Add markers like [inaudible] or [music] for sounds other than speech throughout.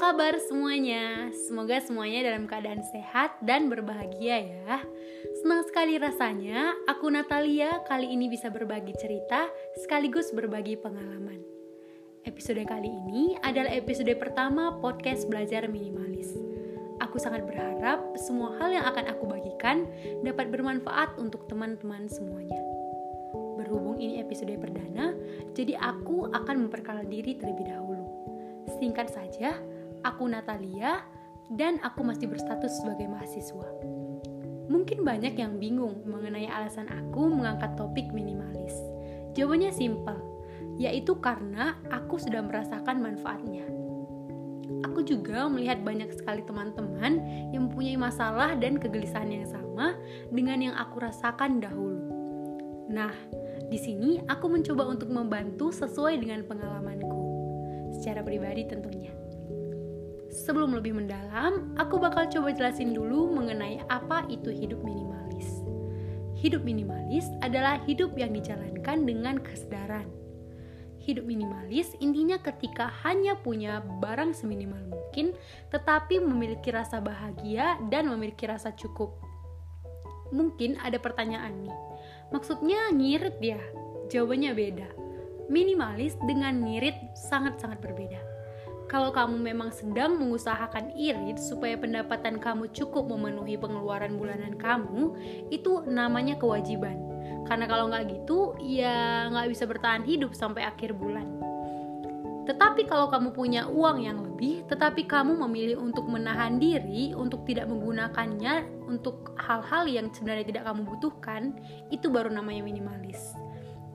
kabar semuanya? Semoga semuanya dalam keadaan sehat dan berbahagia ya. Senang sekali rasanya aku Natalia kali ini bisa berbagi cerita sekaligus berbagi pengalaman. Episode kali ini adalah episode pertama podcast belajar minimalis. Aku sangat berharap semua hal yang akan aku bagikan dapat bermanfaat untuk teman-teman semuanya. Berhubung ini episode perdana, jadi aku akan memperkenalkan diri terlebih dahulu. Singkat saja, aku Natalia dan aku masih berstatus sebagai mahasiswa. Mungkin banyak yang bingung mengenai alasan aku mengangkat topik minimalis. Jawabannya simpel, yaitu karena aku sudah merasakan manfaatnya. Aku juga melihat banyak sekali teman-teman yang mempunyai masalah dan kegelisahan yang sama dengan yang aku rasakan dahulu. Nah, di sini aku mencoba untuk membantu sesuai dengan pengalamanku secara pribadi tentunya. Sebelum lebih mendalam, aku bakal coba jelasin dulu mengenai apa itu hidup minimalis. Hidup minimalis adalah hidup yang dijalankan dengan kesadaran. Hidup minimalis intinya ketika hanya punya barang seminimal mungkin, tetapi memiliki rasa bahagia dan memiliki rasa cukup. Mungkin ada pertanyaan nih, maksudnya ngirit ya? Jawabannya beda minimalis dengan ngirit sangat-sangat berbeda. Kalau kamu memang sedang mengusahakan irit supaya pendapatan kamu cukup memenuhi pengeluaran bulanan kamu, itu namanya kewajiban. Karena kalau nggak gitu, ya nggak bisa bertahan hidup sampai akhir bulan. Tetapi kalau kamu punya uang yang lebih, tetapi kamu memilih untuk menahan diri, untuk tidak menggunakannya untuk hal-hal yang sebenarnya tidak kamu butuhkan, itu baru namanya minimalis.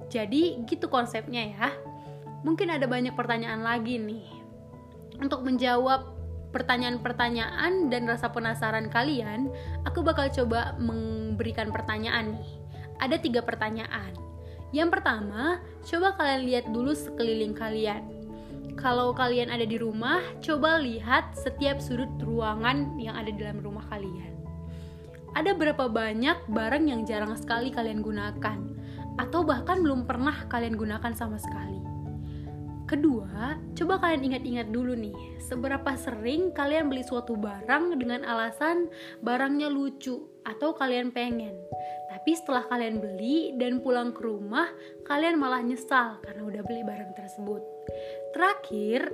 Jadi gitu konsepnya ya. Mungkin ada banyak pertanyaan lagi nih. Untuk menjawab pertanyaan-pertanyaan dan rasa penasaran kalian, aku bakal coba memberikan pertanyaan nih. Ada tiga pertanyaan. Yang pertama, coba kalian lihat dulu sekeliling kalian. Kalau kalian ada di rumah, coba lihat setiap sudut ruangan yang ada di dalam rumah kalian. Ada berapa banyak barang yang jarang sekali kalian gunakan? atau bahkan belum pernah kalian gunakan sama sekali. Kedua, coba kalian ingat-ingat dulu nih, seberapa sering kalian beli suatu barang dengan alasan barangnya lucu atau kalian pengen. Tapi setelah kalian beli dan pulang ke rumah, kalian malah nyesal karena udah beli barang tersebut. Terakhir,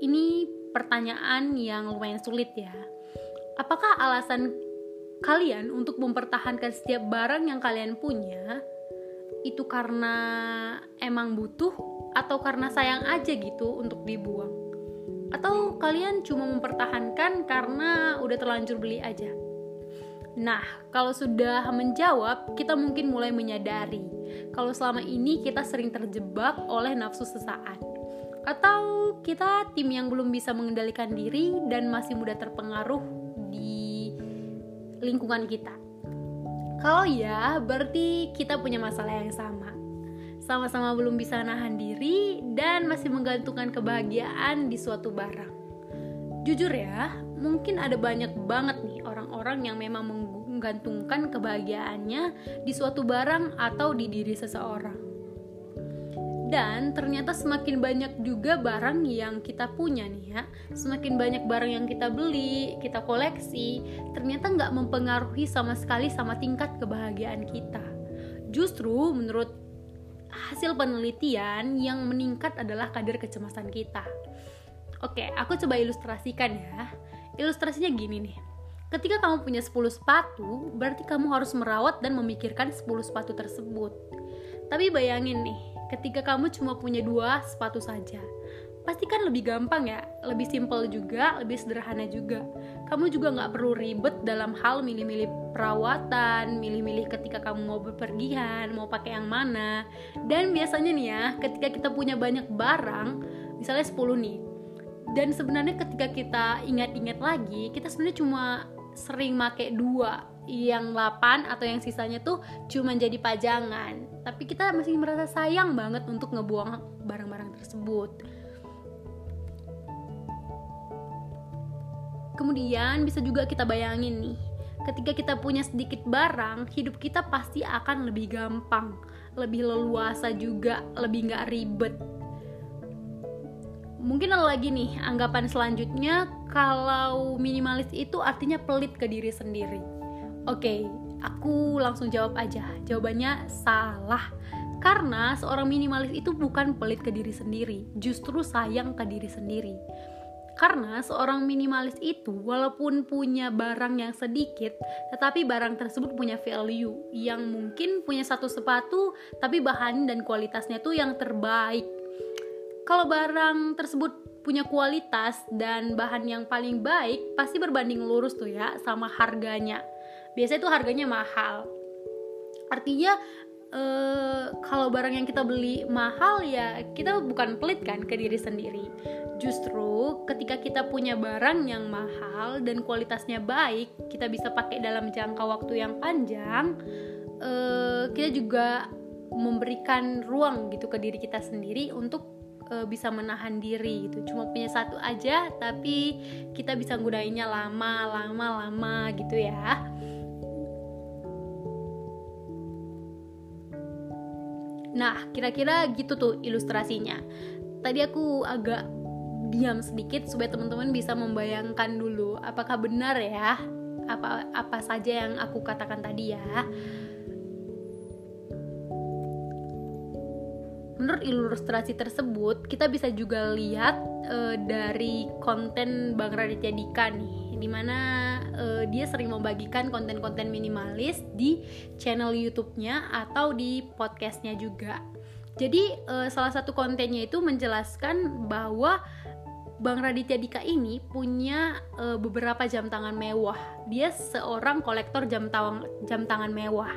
ini pertanyaan yang lumayan sulit ya. Apakah alasan kalian untuk mempertahankan setiap barang yang kalian punya itu karena emang butuh atau karena sayang aja gitu untuk dibuang? Atau kalian cuma mempertahankan karena udah terlanjur beli aja? Nah, kalau sudah menjawab, kita mungkin mulai menyadari kalau selama ini kita sering terjebak oleh nafsu sesaat. Atau kita tim yang belum bisa mengendalikan diri dan masih mudah terpengaruh di lingkungan kita. Kalau ya, berarti kita punya masalah yang sama. Sama-sama belum bisa nahan diri dan masih menggantungkan kebahagiaan di suatu barang. Jujur ya, mungkin ada banyak banget nih orang-orang yang memang menggantungkan kebahagiaannya di suatu barang atau di diri seseorang. Dan ternyata semakin banyak juga barang yang kita punya nih ya. Semakin banyak barang yang kita beli kita koleksi ternyata nggak mempengaruhi sama sekali sama tingkat kebahagiaan kita. Justru menurut hasil penelitian yang meningkat adalah kadar kecemasan kita. Oke aku coba ilustrasikan ya. Ilustrasinya gini nih. Ketika kamu punya 10 sepatu, berarti kamu harus merawat dan memikirkan 10 sepatu tersebut. Tapi bayangin nih, ketika kamu cuma punya dua sepatu saja pasti kan lebih gampang ya, lebih simpel juga, lebih sederhana juga. Kamu juga nggak perlu ribet dalam hal milih-milih perawatan, milih-milih ketika kamu mau bepergian, mau pakai yang mana. Dan biasanya nih ya, ketika kita punya banyak barang, misalnya 10 nih, dan sebenarnya ketika kita ingat-ingat lagi, kita sebenarnya cuma sering make dua yang 8 atau yang sisanya tuh cuma jadi pajangan tapi kita masih merasa sayang banget untuk ngebuang barang-barang tersebut kemudian bisa juga kita bayangin nih ketika kita punya sedikit barang hidup kita pasti akan lebih gampang lebih leluasa juga lebih nggak ribet mungkin ada lagi nih anggapan selanjutnya kalau minimalis itu artinya pelit ke diri sendiri. Oke, aku langsung jawab aja. Jawabannya salah. Karena seorang minimalis itu bukan pelit ke diri sendiri, justru sayang ke diri sendiri. Karena seorang minimalis itu walaupun punya barang yang sedikit, tetapi barang tersebut punya value. Yang mungkin punya satu sepatu tapi bahan dan kualitasnya tuh yang terbaik. Kalau barang tersebut punya kualitas dan bahan yang paling baik pasti berbanding lurus tuh ya sama harganya. Biasanya itu harganya mahal. Artinya eh, kalau barang yang kita beli mahal ya kita bukan pelit kan ke diri sendiri justru ketika kita punya barang yang mahal dan kualitasnya baik kita bisa pakai dalam jangka waktu yang panjang eh, kita juga memberikan ruang gitu ke diri kita sendiri untuk uh, bisa menahan diri gitu. Cuma punya satu aja tapi kita bisa gunainnya lama lama lama gitu ya. Nah kira-kira gitu tuh ilustrasinya. Tadi aku agak diam sedikit supaya teman-teman bisa membayangkan dulu apakah benar ya? Apa apa saja yang aku katakan tadi ya? Menurut ilustrasi tersebut kita bisa juga lihat uh, dari konten Bang Raditya Dika nih di mana uh, dia sering membagikan konten-konten minimalis di channel YouTube-nya atau di podcastnya juga. Jadi uh, salah satu kontennya itu menjelaskan bahwa Bang Raditya Dika ini punya uh, beberapa jam tangan mewah. Dia seorang kolektor jam tangan jam tangan mewah.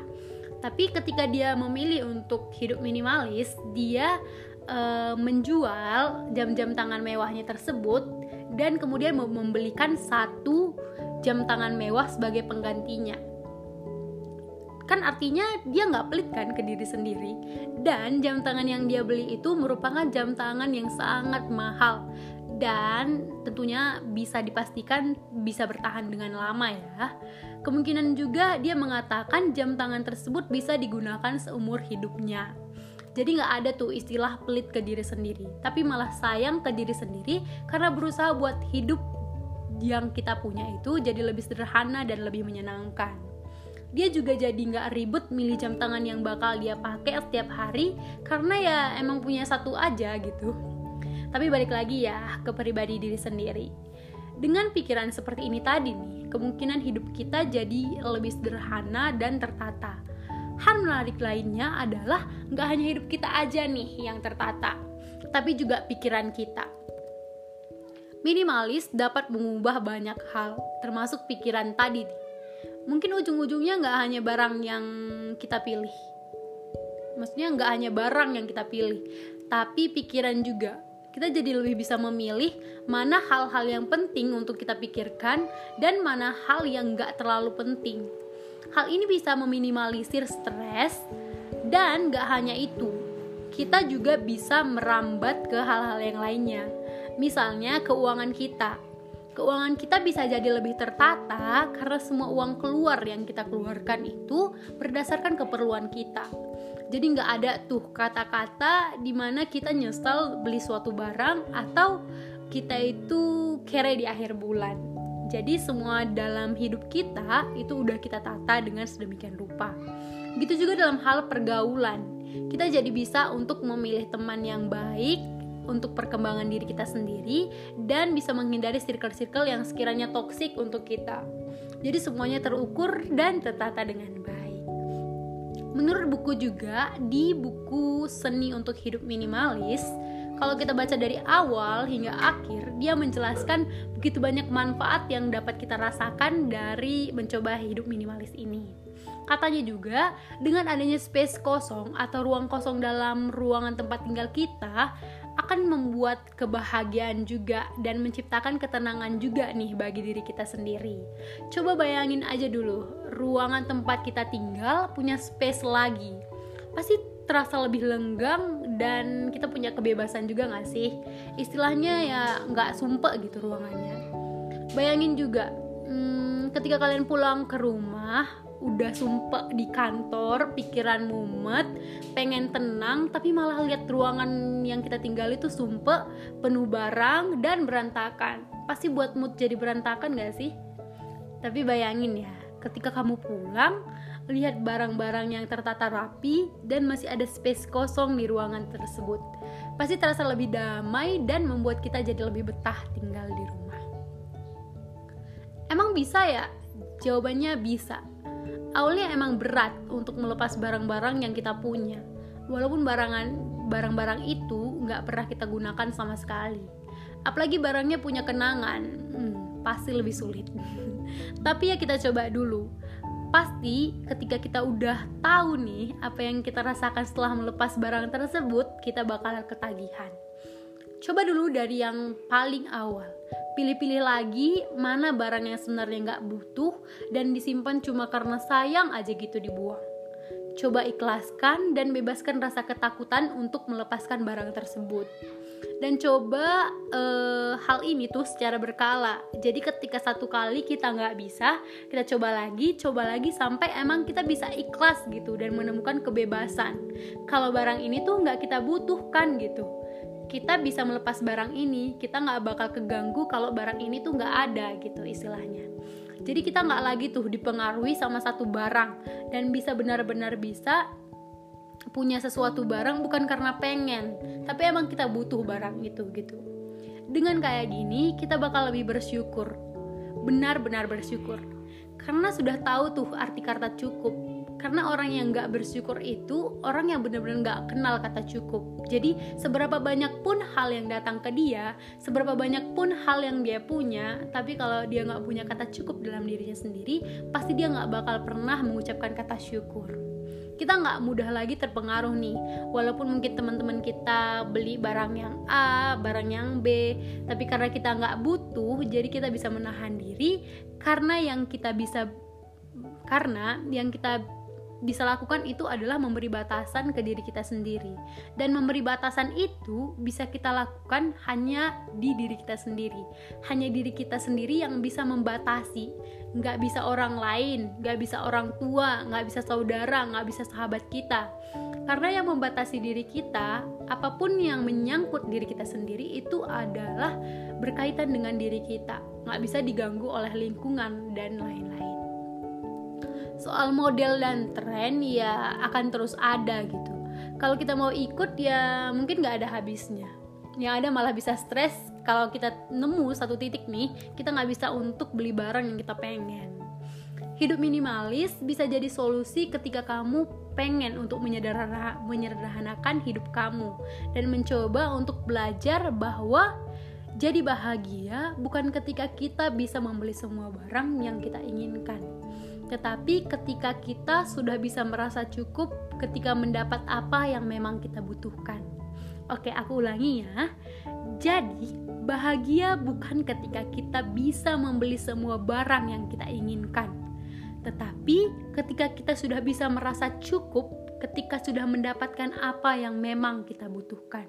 Tapi ketika dia memilih untuk hidup minimalis dia uh, menjual jam-jam tangan mewahnya tersebut dan kemudian membelikan satu jam tangan mewah sebagai penggantinya. Kan artinya dia nggak pelit kan ke diri sendiri. Dan jam tangan yang dia beli itu merupakan jam tangan yang sangat mahal dan tentunya bisa dipastikan bisa bertahan dengan lama ya. Kemungkinan juga dia mengatakan jam tangan tersebut bisa digunakan seumur hidupnya. Jadi nggak ada tuh istilah pelit ke diri sendiri, tapi malah sayang ke diri sendiri karena berusaha buat hidup yang kita punya itu jadi lebih sederhana dan lebih menyenangkan. Dia juga jadi nggak ribet milih jam tangan yang bakal dia pakai setiap hari karena ya emang punya satu aja gitu. Tapi balik lagi ya ke pribadi diri sendiri dengan pikiran seperti ini tadi nih, kemungkinan hidup kita jadi lebih sederhana dan tertata. Hal menarik lainnya adalah nggak hanya hidup kita aja nih yang tertata, tapi juga pikiran kita. Minimalis dapat mengubah banyak hal, termasuk pikiran tadi. Mungkin ujung-ujungnya nggak hanya barang yang kita pilih. Maksudnya nggak hanya barang yang kita pilih, tapi pikiran juga kita jadi lebih bisa memilih mana hal-hal yang penting untuk kita pikirkan dan mana hal yang nggak terlalu penting. Hal ini bisa meminimalisir stres dan nggak hanya itu, kita juga bisa merambat ke hal-hal yang lainnya. Misalnya keuangan kita. Keuangan kita bisa jadi lebih tertata karena semua uang keluar yang kita keluarkan itu berdasarkan keperluan kita jadi nggak ada tuh kata-kata di mana kita nyesel beli suatu barang atau kita itu kere di akhir bulan jadi semua dalam hidup kita itu udah kita tata dengan sedemikian rupa gitu juga dalam hal pergaulan kita jadi bisa untuk memilih teman yang baik untuk perkembangan diri kita sendiri dan bisa menghindari circle-circle yang sekiranya toksik untuk kita. Jadi semuanya terukur dan tertata dengan baik. Menurut buku juga di buku Seni untuk Hidup Minimalis, kalau kita baca dari awal hingga akhir, dia menjelaskan begitu banyak manfaat yang dapat kita rasakan dari mencoba hidup minimalis ini. Katanya juga, dengan adanya space kosong atau ruang kosong dalam ruangan tempat tinggal kita, akan membuat kebahagiaan juga dan menciptakan ketenangan juga nih bagi diri kita sendiri. Coba bayangin aja dulu, ruangan tempat kita tinggal punya space lagi. Pasti terasa lebih lenggang dan kita punya kebebasan juga gak sih? Istilahnya ya nggak sumpek gitu ruangannya. Bayangin juga, hmm, ketika kalian pulang ke rumah, udah sumpah di kantor, pikiran mumet, pengen tenang, tapi malah lihat ruangan yang kita tinggal itu sumpah penuh barang dan berantakan. Pasti buat mood jadi berantakan gak sih? Tapi bayangin ya, ketika kamu pulang, lihat barang-barang yang tertata rapi dan masih ada space kosong di ruangan tersebut. Pasti terasa lebih damai dan membuat kita jadi lebih betah tinggal di rumah. Emang bisa ya? Jawabannya bisa. Awalnya emang berat untuk melepas barang-barang yang kita punya. Walaupun barang-barang itu nggak pernah kita gunakan sama sekali. Apalagi barangnya punya kenangan, hmm, pasti lebih sulit. [laughs] Tapi ya kita coba dulu pasti ketika kita udah tahu nih apa yang kita rasakan setelah melepas barang tersebut, kita bakal ketagihan. Coba dulu dari yang paling awal. Pilih-pilih lagi mana barang yang sebenarnya nggak butuh dan disimpan cuma karena sayang aja gitu dibuang. Coba ikhlaskan dan bebaskan rasa ketakutan untuk melepaskan barang tersebut. Dan coba uh, hal ini tuh secara berkala. Jadi ketika satu kali kita nggak bisa kita coba lagi coba lagi sampai emang kita bisa ikhlas gitu dan menemukan kebebasan. Kalau barang ini tuh nggak kita butuhkan gitu kita bisa melepas barang ini kita nggak bakal keganggu kalau barang ini tuh nggak ada gitu istilahnya jadi kita nggak lagi tuh dipengaruhi sama satu barang dan bisa benar-benar bisa punya sesuatu barang bukan karena pengen, tapi emang kita butuh barang itu gitu. Dengan kayak gini, kita bakal lebih bersyukur. Benar-benar bersyukur. Karena sudah tahu tuh arti kata cukup. Karena orang yang gak bersyukur itu orang yang benar-benar gak kenal kata cukup. Jadi seberapa banyak pun hal yang datang ke dia, seberapa banyak pun hal yang dia punya, tapi kalau dia gak punya kata cukup dalam dirinya sendiri, pasti dia gak bakal pernah mengucapkan kata syukur. Kita nggak mudah lagi terpengaruh nih. Walaupun mungkin teman-teman kita beli barang yang A barang yang B tapi karena kita nggak butuh jadi kita bisa menahan diri. Karena yang kita bisa karena yang kita bisa lakukan itu adalah memberi batasan ke diri kita sendiri. Dan memberi batasan itu bisa kita lakukan hanya di diri kita sendiri. Hanya diri kita sendiri yang bisa membatasi. Nggak bisa orang lain nggak bisa orang tua nggak bisa saudara nggak bisa sahabat kita. Karena yang membatasi diri kita apa pun yang menyangkut diri kita sendiri itu adalah berkaitan dengan diri kita. Nggak bisa diganggu oleh lingkungan dan lain-lain soal model dan tren ya akan terus ada gitu. Kalau kita mau ikut ya mungkin nggak ada habisnya. Yang ada malah bisa stres. Kalau kita nemu satu titik nih kita nggak bisa untuk beli barang yang kita pengen. Hidup minimalis bisa jadi solusi ketika kamu pengen untuk menyederhanakan hidup kamu. Dan mencoba untuk belajar bahwa jadi bahagia bukan ketika kita bisa membeli semua barang yang kita inginkan tetapi ketika kita sudah bisa merasa cukup ketika mendapat apa yang memang kita butuhkan. Oke, aku ulangi ya. Jadi, bahagia bukan ketika kita bisa membeli semua barang yang kita inginkan, tetapi ketika kita sudah bisa merasa cukup ketika sudah mendapatkan apa yang memang kita butuhkan.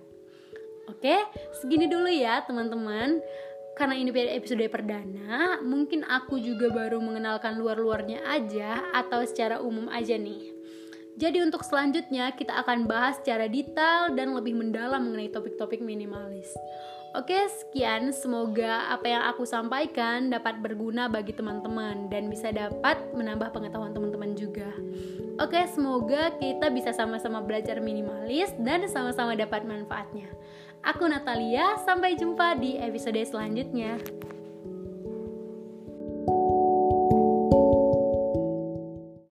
Oke, segini dulu ya, teman-teman karena ini episode perdana, mungkin aku juga baru mengenalkan luar-luarnya aja atau secara umum aja nih. Jadi untuk selanjutnya kita akan bahas secara detail dan lebih mendalam mengenai topik-topik minimalis. Oke, sekian. Semoga apa yang aku sampaikan dapat berguna bagi teman-teman dan bisa dapat menambah pengetahuan teman-teman juga. Oke, semoga kita bisa sama-sama belajar minimalis dan sama-sama dapat manfaatnya. Aku Natalia, sampai jumpa di episode selanjutnya.